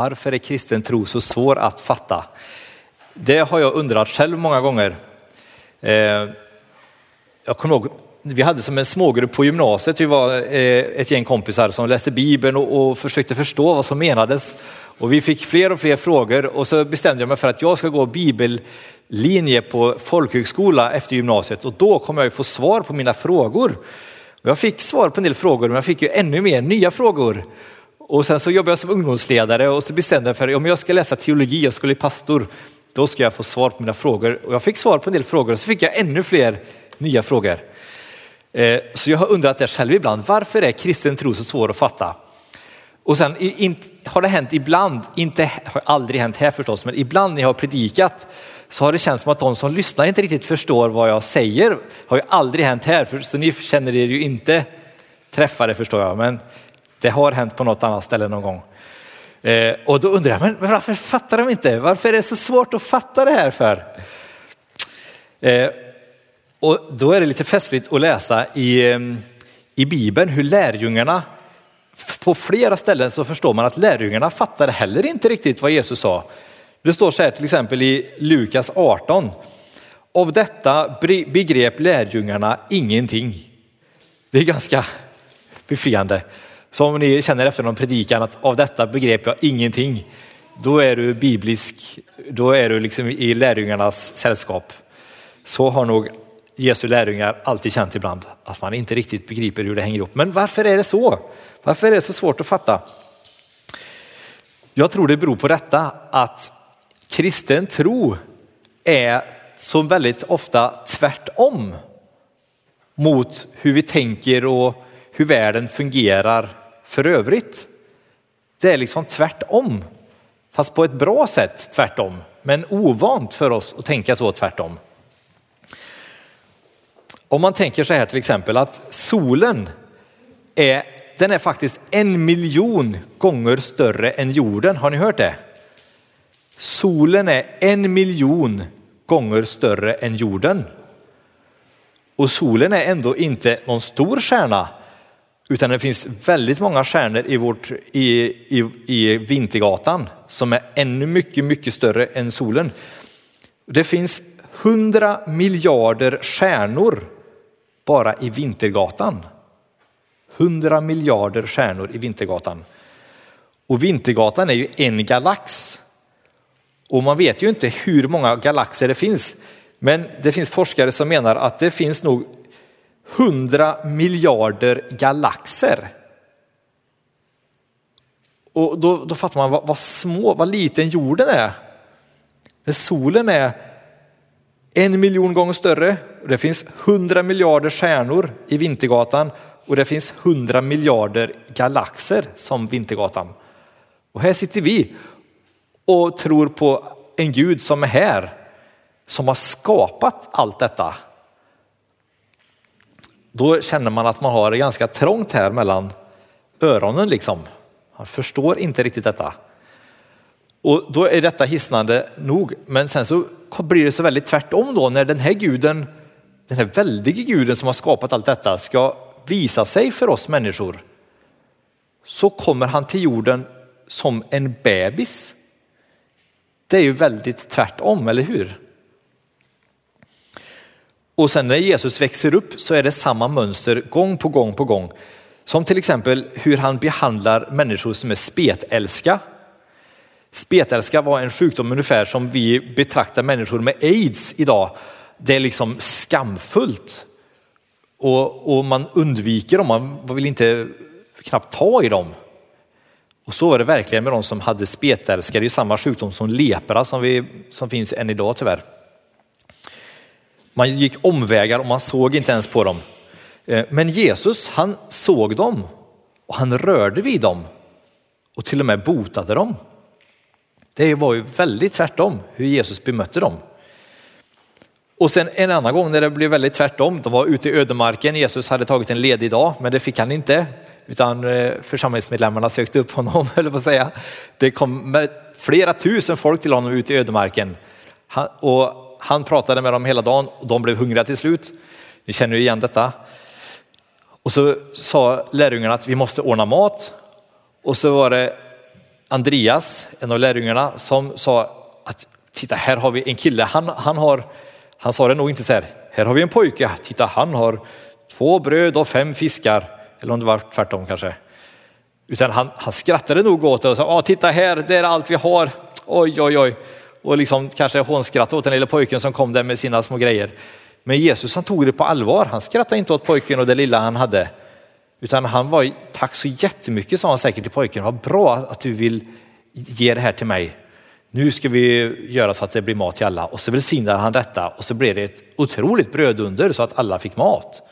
Varför är kristen tro så svår att fatta? Det har jag undrat själv många gånger. Eh, jag kommer ihåg, vi hade som en smågrupp på gymnasiet, vi var eh, ett gäng kompisar som läste Bibeln och försökte förstå vad som menades. Och vi fick fler och fler frågor och så bestämde jag mig för att jag ska gå bibellinje på folkhögskola efter gymnasiet och då kommer jag få svar på mina frågor. Jag fick svar på en del frågor men jag fick ju ännu mer nya frågor. Och sen så jobbade jag som ungdomsledare och så bestämde jag för att om jag ska läsa teologi, jag ska bli pastor, då ska jag få svar på mina frågor. Och jag fick svar på en del frågor och så fick jag ännu fler nya frågor. Eh, så jag har undrat det själv ibland, varför är kristen tro så svår att fatta? Och sen har det hänt ibland, inte, har aldrig hänt här förstås, men ibland när jag har predikat så har det känts som att de som lyssnar inte riktigt förstår vad jag säger. Det har ju aldrig hänt här, så ni känner er ju inte träffade förstår jag, men det har hänt på något annat ställe någon gång. Eh, och då undrar jag, men varför fattar de inte? Varför är det så svårt att fatta det här för? Eh, och då är det lite festligt att läsa i, ehm, i Bibeln hur lärjungarna, på flera ställen så förstår man att lärjungarna fattade heller inte riktigt vad Jesus sa. Det står så här till exempel i Lukas 18. Av detta begrep lärjungarna ingenting. Det är ganska befriande. Så om ni känner efter någon predikan att av detta begrep jag ingenting, då är du biblisk, då är du liksom i lärjungarnas sällskap. Så har nog Jesu lärjungar alltid känt ibland, att man inte riktigt begriper hur det hänger ihop. Men varför är det så? Varför är det så svårt att fatta? Jag tror det beror på detta att kristen tro är så väldigt ofta tvärtom mot hur vi tänker och hur världen fungerar för övrigt. Det är liksom tvärtom, fast på ett bra sätt tvärtom, men ovant för oss att tänka så tvärtom. Om man tänker så här till exempel att solen är, den är faktiskt en miljon gånger större än jorden. Har ni hört det? Solen är en miljon gånger större än jorden. Och solen är ändå inte någon stor stjärna, utan det finns väldigt många stjärnor i, vårt, i, i, i Vintergatan som är ännu mycket, mycket större än solen. Det finns hundra miljarder stjärnor bara i Vintergatan. Hundra miljarder stjärnor i Vintergatan. Och Vintergatan är ju en galax. Och man vet ju inte hur många galaxer det finns. Men det finns forskare som menar att det finns nog 100 miljarder galaxer. Och då, då fattar man vad, vad, små, vad liten jorden är. När solen är en miljon gånger större. och Det finns 100 miljarder stjärnor i Vintergatan och det finns 100 miljarder galaxer som Vintergatan. Och här sitter vi och tror på en Gud som är här, som har skapat allt detta. Då känner man att man har det ganska trångt här mellan öronen liksom. Man förstår inte riktigt detta. Och då är detta hisnande nog, men sen så blir det så väldigt tvärtom då när den här guden, den här väldige guden som har skapat allt detta ska visa sig för oss människor. Så kommer han till jorden som en bebis. Det är ju väldigt tvärtom, eller hur? Och sen när Jesus växer upp så är det samma mönster gång på gång på gång. Som till exempel hur han behandlar människor som är spetälska. Spetälska var en sjukdom ungefär som vi betraktar människor med aids idag. Det är liksom skamfullt. Och, och man undviker dem, man vill inte knappt ta i dem. Och så var det verkligen med de som hade spetälska. Det är samma sjukdom som lepra som, vi, som finns än idag tyvärr. Man gick omvägar och man såg inte ens på dem. Eh, men Jesus, han såg dem och han rörde vid dem och till och med botade dem. Det var ju väldigt tvärtom hur Jesus bemötte dem. Och sen en annan gång när det blev väldigt tvärtom, de var ute i ödemarken, Jesus hade tagit en ledig dag, men det fick han inte, utan eh, församlingsmedlemmarna sökte upp honom, eller på att säga. Det kom flera tusen folk till honom ute i ödemarken. och han pratade med dem hela dagen och de blev hungriga till slut. Ni känner ju igen detta. Och så sa lärjungarna att vi måste ordna mat. Och så var det Andreas, en av lärjungarna, som sa att titta här har vi en kille, han, han, har, han sa det nog inte så här, här har vi en pojke, titta han har två bröd och fem fiskar, eller om det var tvärtom kanske. Utan han, han skrattade nog åt det och sa, titta här, det är allt vi har, oj oj oj. Och liksom kanske hånskrattade åt den lilla pojken som kom där med sina små grejer. Men Jesus han tog det på allvar, han skrattade inte åt pojken och det lilla han hade. Utan han var, tack så jättemycket sa han säkert till pojken, vad bra att du vill ge det här till mig. Nu ska vi göra så att det blir mat till alla. Och så välsignar han detta och så blev det ett otroligt brödunder så att alla fick mat.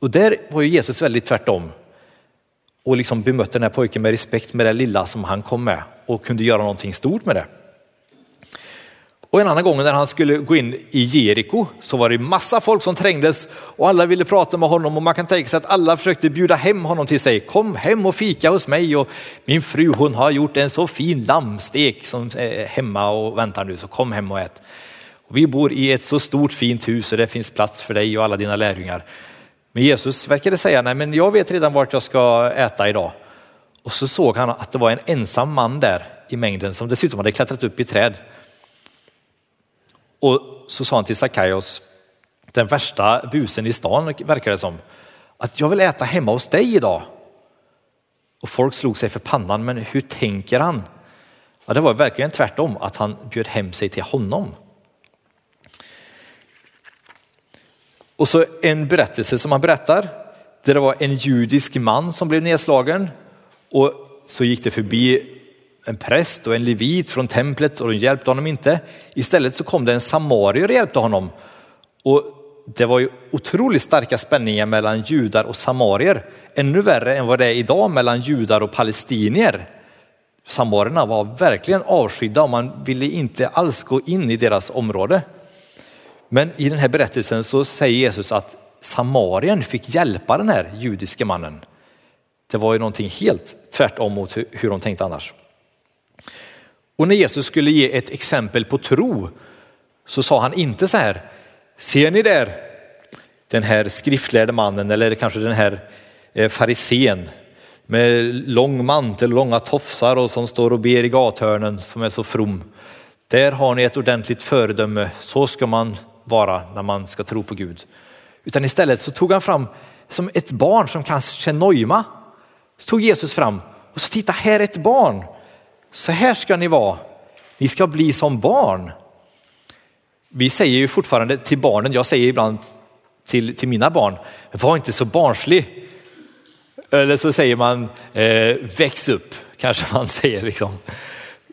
Och där var ju Jesus väldigt tvärtom och liksom bemötte den här pojken med respekt med det lilla som han kom med och kunde göra någonting stort med det. Och en annan gång när han skulle gå in i Jeriko så var det massa folk som trängdes och alla ville prata med honom och man kan tänka sig att alla försökte bjuda hem honom till sig. Kom hem och fika hos mig och min fru hon har gjort en så fin lammstek som är hemma och väntar nu så kom hem och ät. vi bor i ett så stort fint hus och det finns plats för dig och alla dina lärjungar. Men Jesus verkade säga, nej men jag vet redan vart jag ska äta idag. Och så såg han att det var en ensam man där i mängden som dessutom hade klättrat upp i träd. Och så sa han till Sackaios, den värsta busen i stan verkar det som, att jag vill äta hemma hos dig idag. Och folk slog sig för pannan, men hur tänker han? Ja, det var verkligen tvärtom, att han bjöd hem sig till honom. Och så en berättelse som han berättar, där det var en judisk man som blev nedslagen och så gick det förbi en präst och en levit från templet och de hjälpte honom inte. Istället så kom det en samarier och hjälpte honom. Och det var ju otroligt starka spänningar mellan judar och samarier. Ännu värre än vad det är idag mellan judar och palestinier. Samarierna var verkligen avskydda och man ville inte alls gå in i deras område. Men i den här berättelsen så säger Jesus att Samarien fick hjälpa den här judiske mannen. Det var ju någonting helt tvärtom mot hur de tänkte annars. Och när Jesus skulle ge ett exempel på tro så sa han inte så här, ser ni där den här skriftlärde mannen eller kanske den här farisen farisén med lång mantel och långa tofsar och som står och ber i gathörnen som är så from. Där har ni ett ordentligt föredöme, så ska man vara när man ska tro på Gud. Utan istället så tog han fram som ett barn som kanske nojma. Så tog Jesus fram och så titta här är ett barn. Så här ska ni vara. Ni ska bli som barn. Vi säger ju fortfarande till barnen, jag säger ibland till, till mina barn, var inte så barnslig. Eller så säger man eh, väx upp, kanske man säger. Liksom.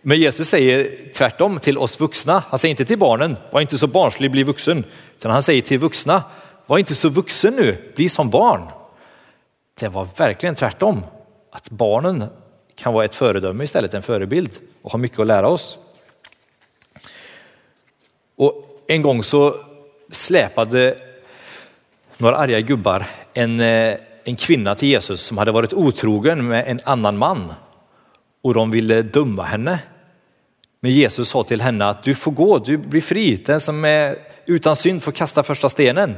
Men Jesus säger tvärtom till oss vuxna. Han säger inte till barnen, var inte så barnslig, bli vuxen. Utan han säger till vuxna, var inte så vuxen nu, bli som barn. Det var verkligen tvärtom. Att barnen kan vara ett föredöme istället, en förebild och ha mycket att lära oss. Och en gång så släpade några arga gubbar en, eh, en kvinna till Jesus som hade varit otrogen med en annan man och de ville döma henne. Men Jesus sa till henne att du får gå, du blir fri. Den som är utan synd får kasta första stenen.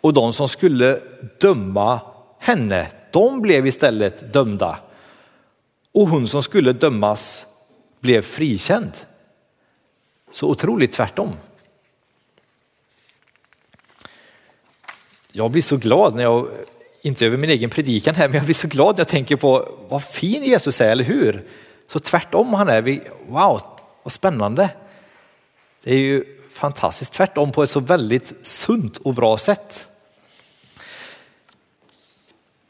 Och de som skulle döma henne, de blev istället dömda. Och hon som skulle dömas blev frikänd. Så otroligt tvärtom. Jag blir så glad när jag, inte över min egen predikan här, men jag blir så glad när jag tänker på vad fin Jesus är, eller hur? Så tvärtom han är. Vi, wow, vad spännande. Det är ju fantastiskt tvärtom på ett så väldigt sunt och bra sätt.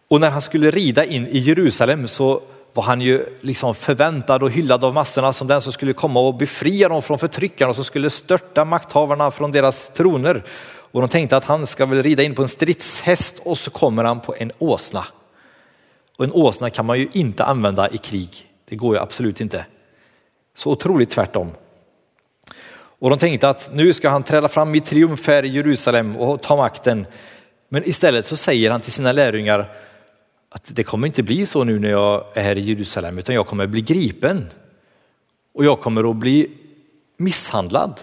Och när han skulle rida in i Jerusalem så var han ju liksom förväntad och hyllad av massorna som den som skulle komma och befria dem från förtryckarna och som skulle störta makthavarna från deras troner. Och de tänkte att han ska väl rida in på en stridshäst och så kommer han på en åsna. Och en åsna kan man ju inte använda i krig. Det går ju absolut inte. Så otroligt tvärtom. Och de tänkte att nu ska han träda fram i triumf här i Jerusalem och ta makten. Men istället så säger han till sina lärjungar att det kommer inte bli så nu när jag är här i Jerusalem utan jag kommer bli gripen. Och jag kommer att bli misshandlad.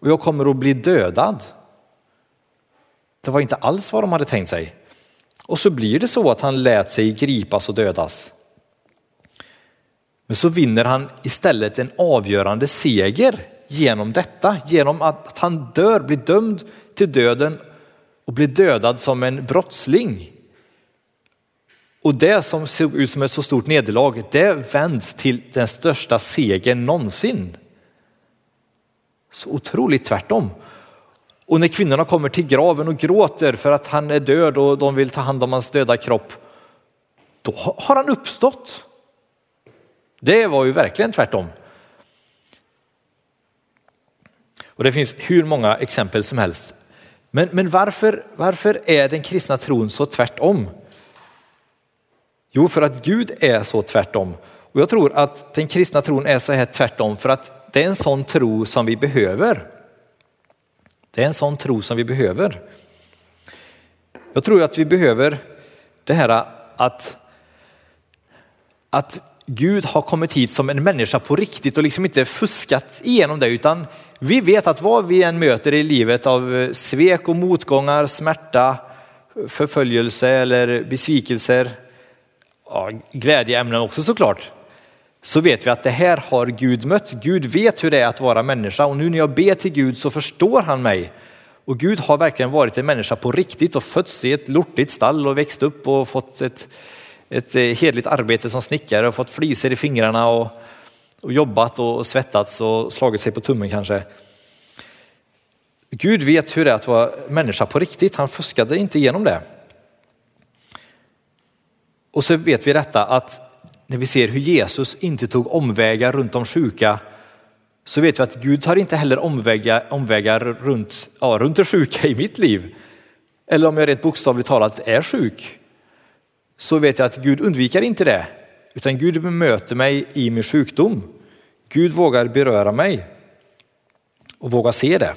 Och jag kommer att bli dödad. Det var inte alls vad de hade tänkt sig. Och så blir det så att han lät sig gripas och dödas. Men så vinner han istället en avgörande seger genom detta, genom att han dör, blir dömd till döden och blir dödad som en brottsling. Och det som såg ut som ett så stort nederlag, det vänds till den största segern någonsin. Så otroligt tvärtom. Och när kvinnorna kommer till graven och gråter för att han är död och de vill ta hand om hans döda kropp, då har han uppstått. Det var ju verkligen tvärtom. Och det finns hur många exempel som helst. Men, men varför, varför är den kristna tron så tvärtom? Jo, för att Gud är så tvärtom. Och jag tror att den kristna tron är så här tvärtom för att det är en sån tro som vi behöver. Det är en sån tro som vi behöver. Jag tror att vi behöver det här att, att Gud har kommit hit som en människa på riktigt och liksom inte fuskat igenom det utan vi vet att vad vi än möter i livet av eh, svek och motgångar, smärta, förföljelse eller besvikelser, ja, glädjeämnen också såklart, så vet vi att det här har Gud mött. Gud vet hur det är att vara människa och nu när jag ber till Gud så förstår han mig. Och Gud har verkligen varit en människa på riktigt och fötts i ett lortigt stall och växt upp och fått ett ett eh, hedligt arbete som snickare och fått fliser i fingrarna och, och jobbat och svettats och slagit sig på tummen kanske. Gud vet hur det är att vara människa på riktigt. Han fuskade inte igenom det. Och så vet vi detta att när vi ser hur Jesus inte tog omvägar runt de sjuka så vet vi att Gud tar inte heller omvägar, omvägar runt, ja, runt det sjuka i mitt liv. Eller om jag rent bokstavligt talat är sjuk så vet jag att Gud undviker inte det, utan Gud bemöter mig i min sjukdom. Gud vågar beröra mig och vågar se det.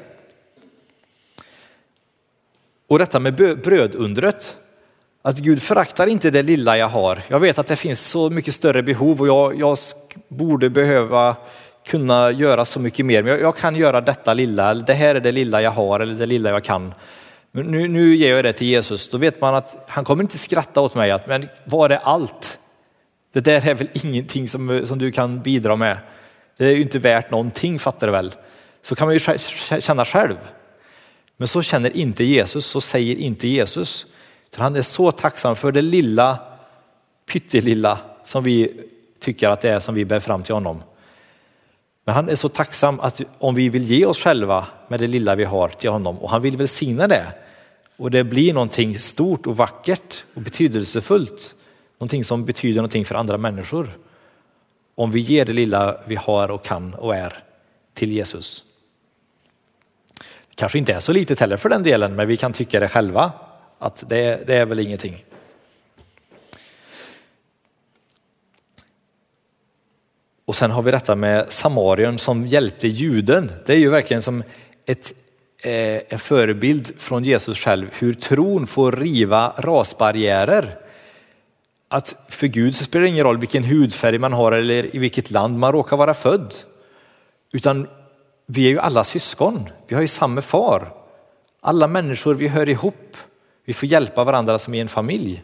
Och detta med brödundret, att Gud föraktar inte det lilla jag har. Jag vet att det finns så mycket större behov och jag, jag borde behöva kunna göra så mycket mer. Men jag, jag, kan göra detta lilla, det här är det lilla jag har eller det lilla jag kan. Men nu, nu ger jag det till Jesus, då vet man att han kommer inte skratta åt mig, att, men var är allt? Det där är väl ingenting som, som du kan bidra med. Det är ju inte värt någonting fattar du väl? Så kan man ju känna själv. Men så känner inte Jesus, så säger inte Jesus. Han är så tacksam för det lilla, pyttelilla som vi tycker att det är som vi bär fram till honom. Men han är så tacksam att om vi vill ge oss själva med det lilla vi har till honom och han vill välsigna det och det blir någonting stort och vackert och betydelsefullt, någonting som betyder någonting för andra människor. Om vi ger det lilla vi har och kan och är till Jesus. Det kanske inte är så litet heller för den delen, men vi kan tycka det själva att det, det är väl ingenting. Och sen har vi detta med Samarien som hjälpte juden. Det är ju verkligen som ett, eh, en förebild från Jesus själv, hur tron får riva rasbarriärer. Att för Gud så spelar det ingen roll vilken hudfärg man har eller i vilket land man råkar vara född. Utan vi är ju alla syskon, vi har ju samma far. Alla människor, vi hör ihop. Vi får hjälpa varandra som i en familj.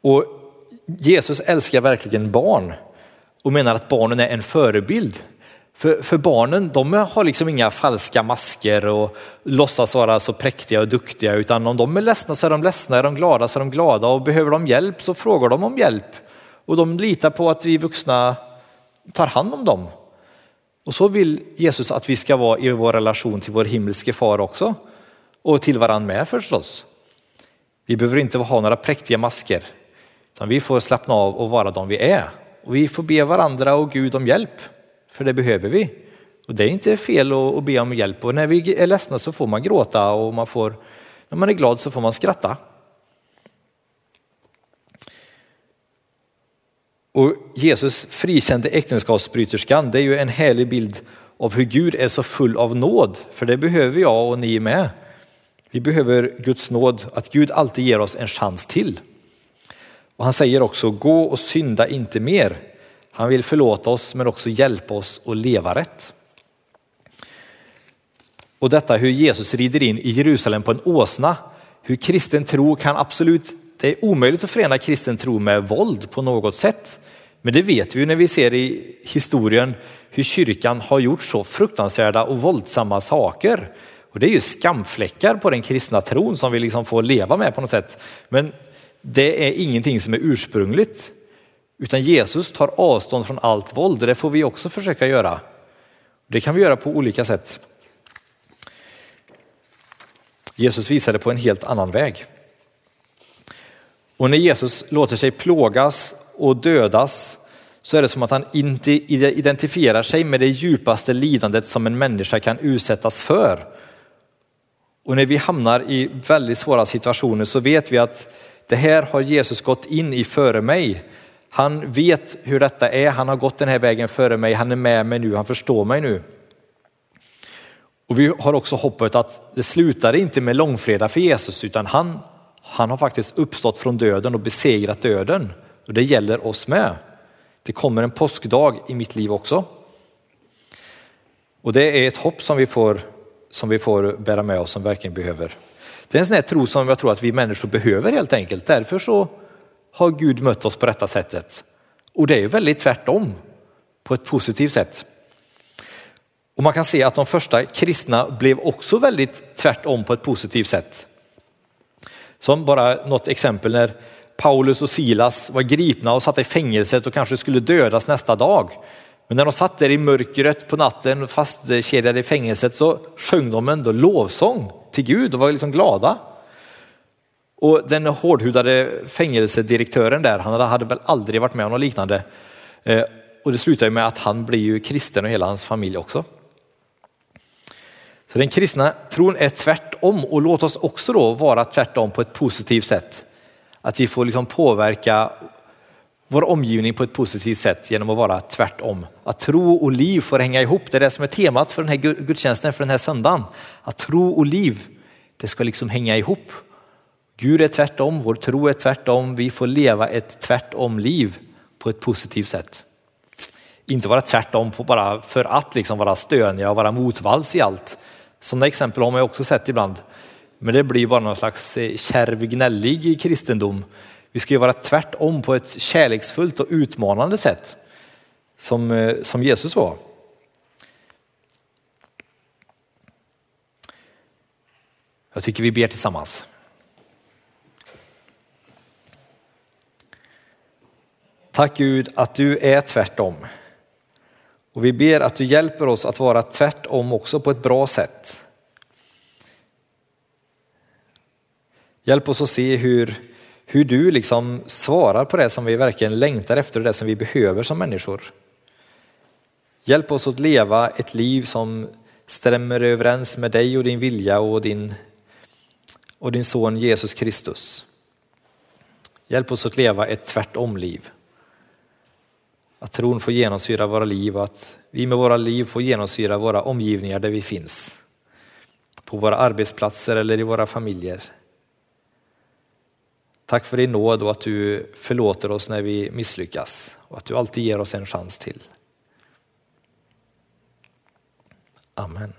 Och Jesus älskar verkligen barn och menar att barnen är en förebild. För, för barnen de har liksom inga falska masker och låtsas vara så präktiga och duktiga utan om de är ledsna så är de ledsna, är de glada så är de glada och behöver de hjälp så frågar de om hjälp. Och de litar på att vi vuxna tar hand om dem. Och så vill Jesus att vi ska vara i vår relation till vår himmelske far också. Och till varandra med förstås. Vi behöver inte ha några präktiga masker utan vi får slappna av och vara de vi är. Och vi får be varandra och Gud om hjälp, för det behöver vi. Och det är inte fel att be om hjälp och när vi är ledsna så får man gråta och man får, när man är glad så får man skratta. Och Jesus frikände äktenskapsbryterskan, det är ju en härlig bild av hur Gud är så full av nåd, för det behöver jag och ni med. Vi behöver Guds nåd, att Gud alltid ger oss en chans till. Och han säger också, gå och synda inte mer. Han vill förlåta oss men också hjälpa oss att leva rätt. Och detta hur Jesus rider in i Jerusalem på en åsna, hur kristen tro kan absolut det är omöjligt att förena kristen tro med våld på något sätt. Men det vet vi ju när vi ser i historien hur kyrkan har gjort så fruktansvärda och våldsamma saker. Och det är ju skamfläckar på den kristna tron som vi liksom får leva med på något sätt. Men det är ingenting som är ursprungligt. Utan Jesus tar avstånd från allt våld och det får vi också försöka göra. Det kan vi göra på olika sätt. Jesus visade på en helt annan väg. Och när Jesus låter sig plågas och dödas så är det som att han inte identifierar sig med det djupaste lidandet som en människa kan utsättas för. Och när vi hamnar i väldigt svåra situationer så vet vi att det här har Jesus gått in i före mig. Han vet hur detta är, han har gått den här vägen före mig, han är med mig nu, han förstår mig nu. Och vi har också hoppet att det slutar inte med långfredag för Jesus utan han, han har faktiskt uppstått från döden och besegrat döden. Och det gäller oss med. Det kommer en påskdag i mitt liv också. Och det är ett hopp som vi får, som vi får bära med oss som verkligen behöver. Det är en sån här tro som jag tror att vi människor behöver helt enkelt. Därför så har Gud mött oss på detta sättet. Och det är ju väldigt tvärtom på ett positivt sätt. Och man kan se att de första kristna blev också väldigt tvärtom på ett positivt sätt. Som bara något exempel när Paulus och Silas var gripna och satt i fängelset och kanske skulle dödas nästa dag. Men när de satt där i mörkret på natten fastkedjade i fängelset så sjöng de ändå lovsång till Gud och var liksom glada. Och den hårdhudade fängelsedirektören där, han hade väl aldrig varit med om något liknande. Eh, och det slutar med att han blir ju kristen och hela hans familj också. Så den kristna tron är tvärtom och låt oss också då vara tvärtom på ett positivt sätt. Att vi får liksom påverka vår omgivning på ett positivt sätt genom att vara tvärtom. Att tro och liv får hänga ihop. Det är det som är temat för den här gudstjänsten för den här söndagen. Att tro och liv, det ska liksom hänga ihop. Gud är tvärtom, vår tro är tvärtom. Vi får leva ett tvärtom liv på ett positivt sätt. Inte vara tvärtom på bara för att liksom vara stöniga och vara motvalls i allt. Sådana exempel har man också sett ibland. Men det blir bara någon slags eh, kärv gnällig kristendom. Vi ska ju vara tvärtom på ett kärleksfullt och utmanande sätt som, eh, som Jesus var. Jag tycker vi ber tillsammans. Tack Gud att du är tvärtom. Och vi ber att du hjälper oss att vara tvärtom också på ett bra sätt. Hjälp oss att se hur, hur du liksom svarar på det som vi verkligen längtar efter och det som vi behöver som människor. Hjälp oss att leva ett liv som stämmer överens med dig och din vilja och din, och din son Jesus Kristus. Hjälp oss att leva ett tvärtom-liv. Att tron får genomsyra våra liv och att vi med våra liv får genomsyra våra omgivningar där vi finns. På våra arbetsplatser eller i våra familjer. Tack för din nåd och att du förlåter oss när vi misslyckas och att du alltid ger oss en chans till. Amen.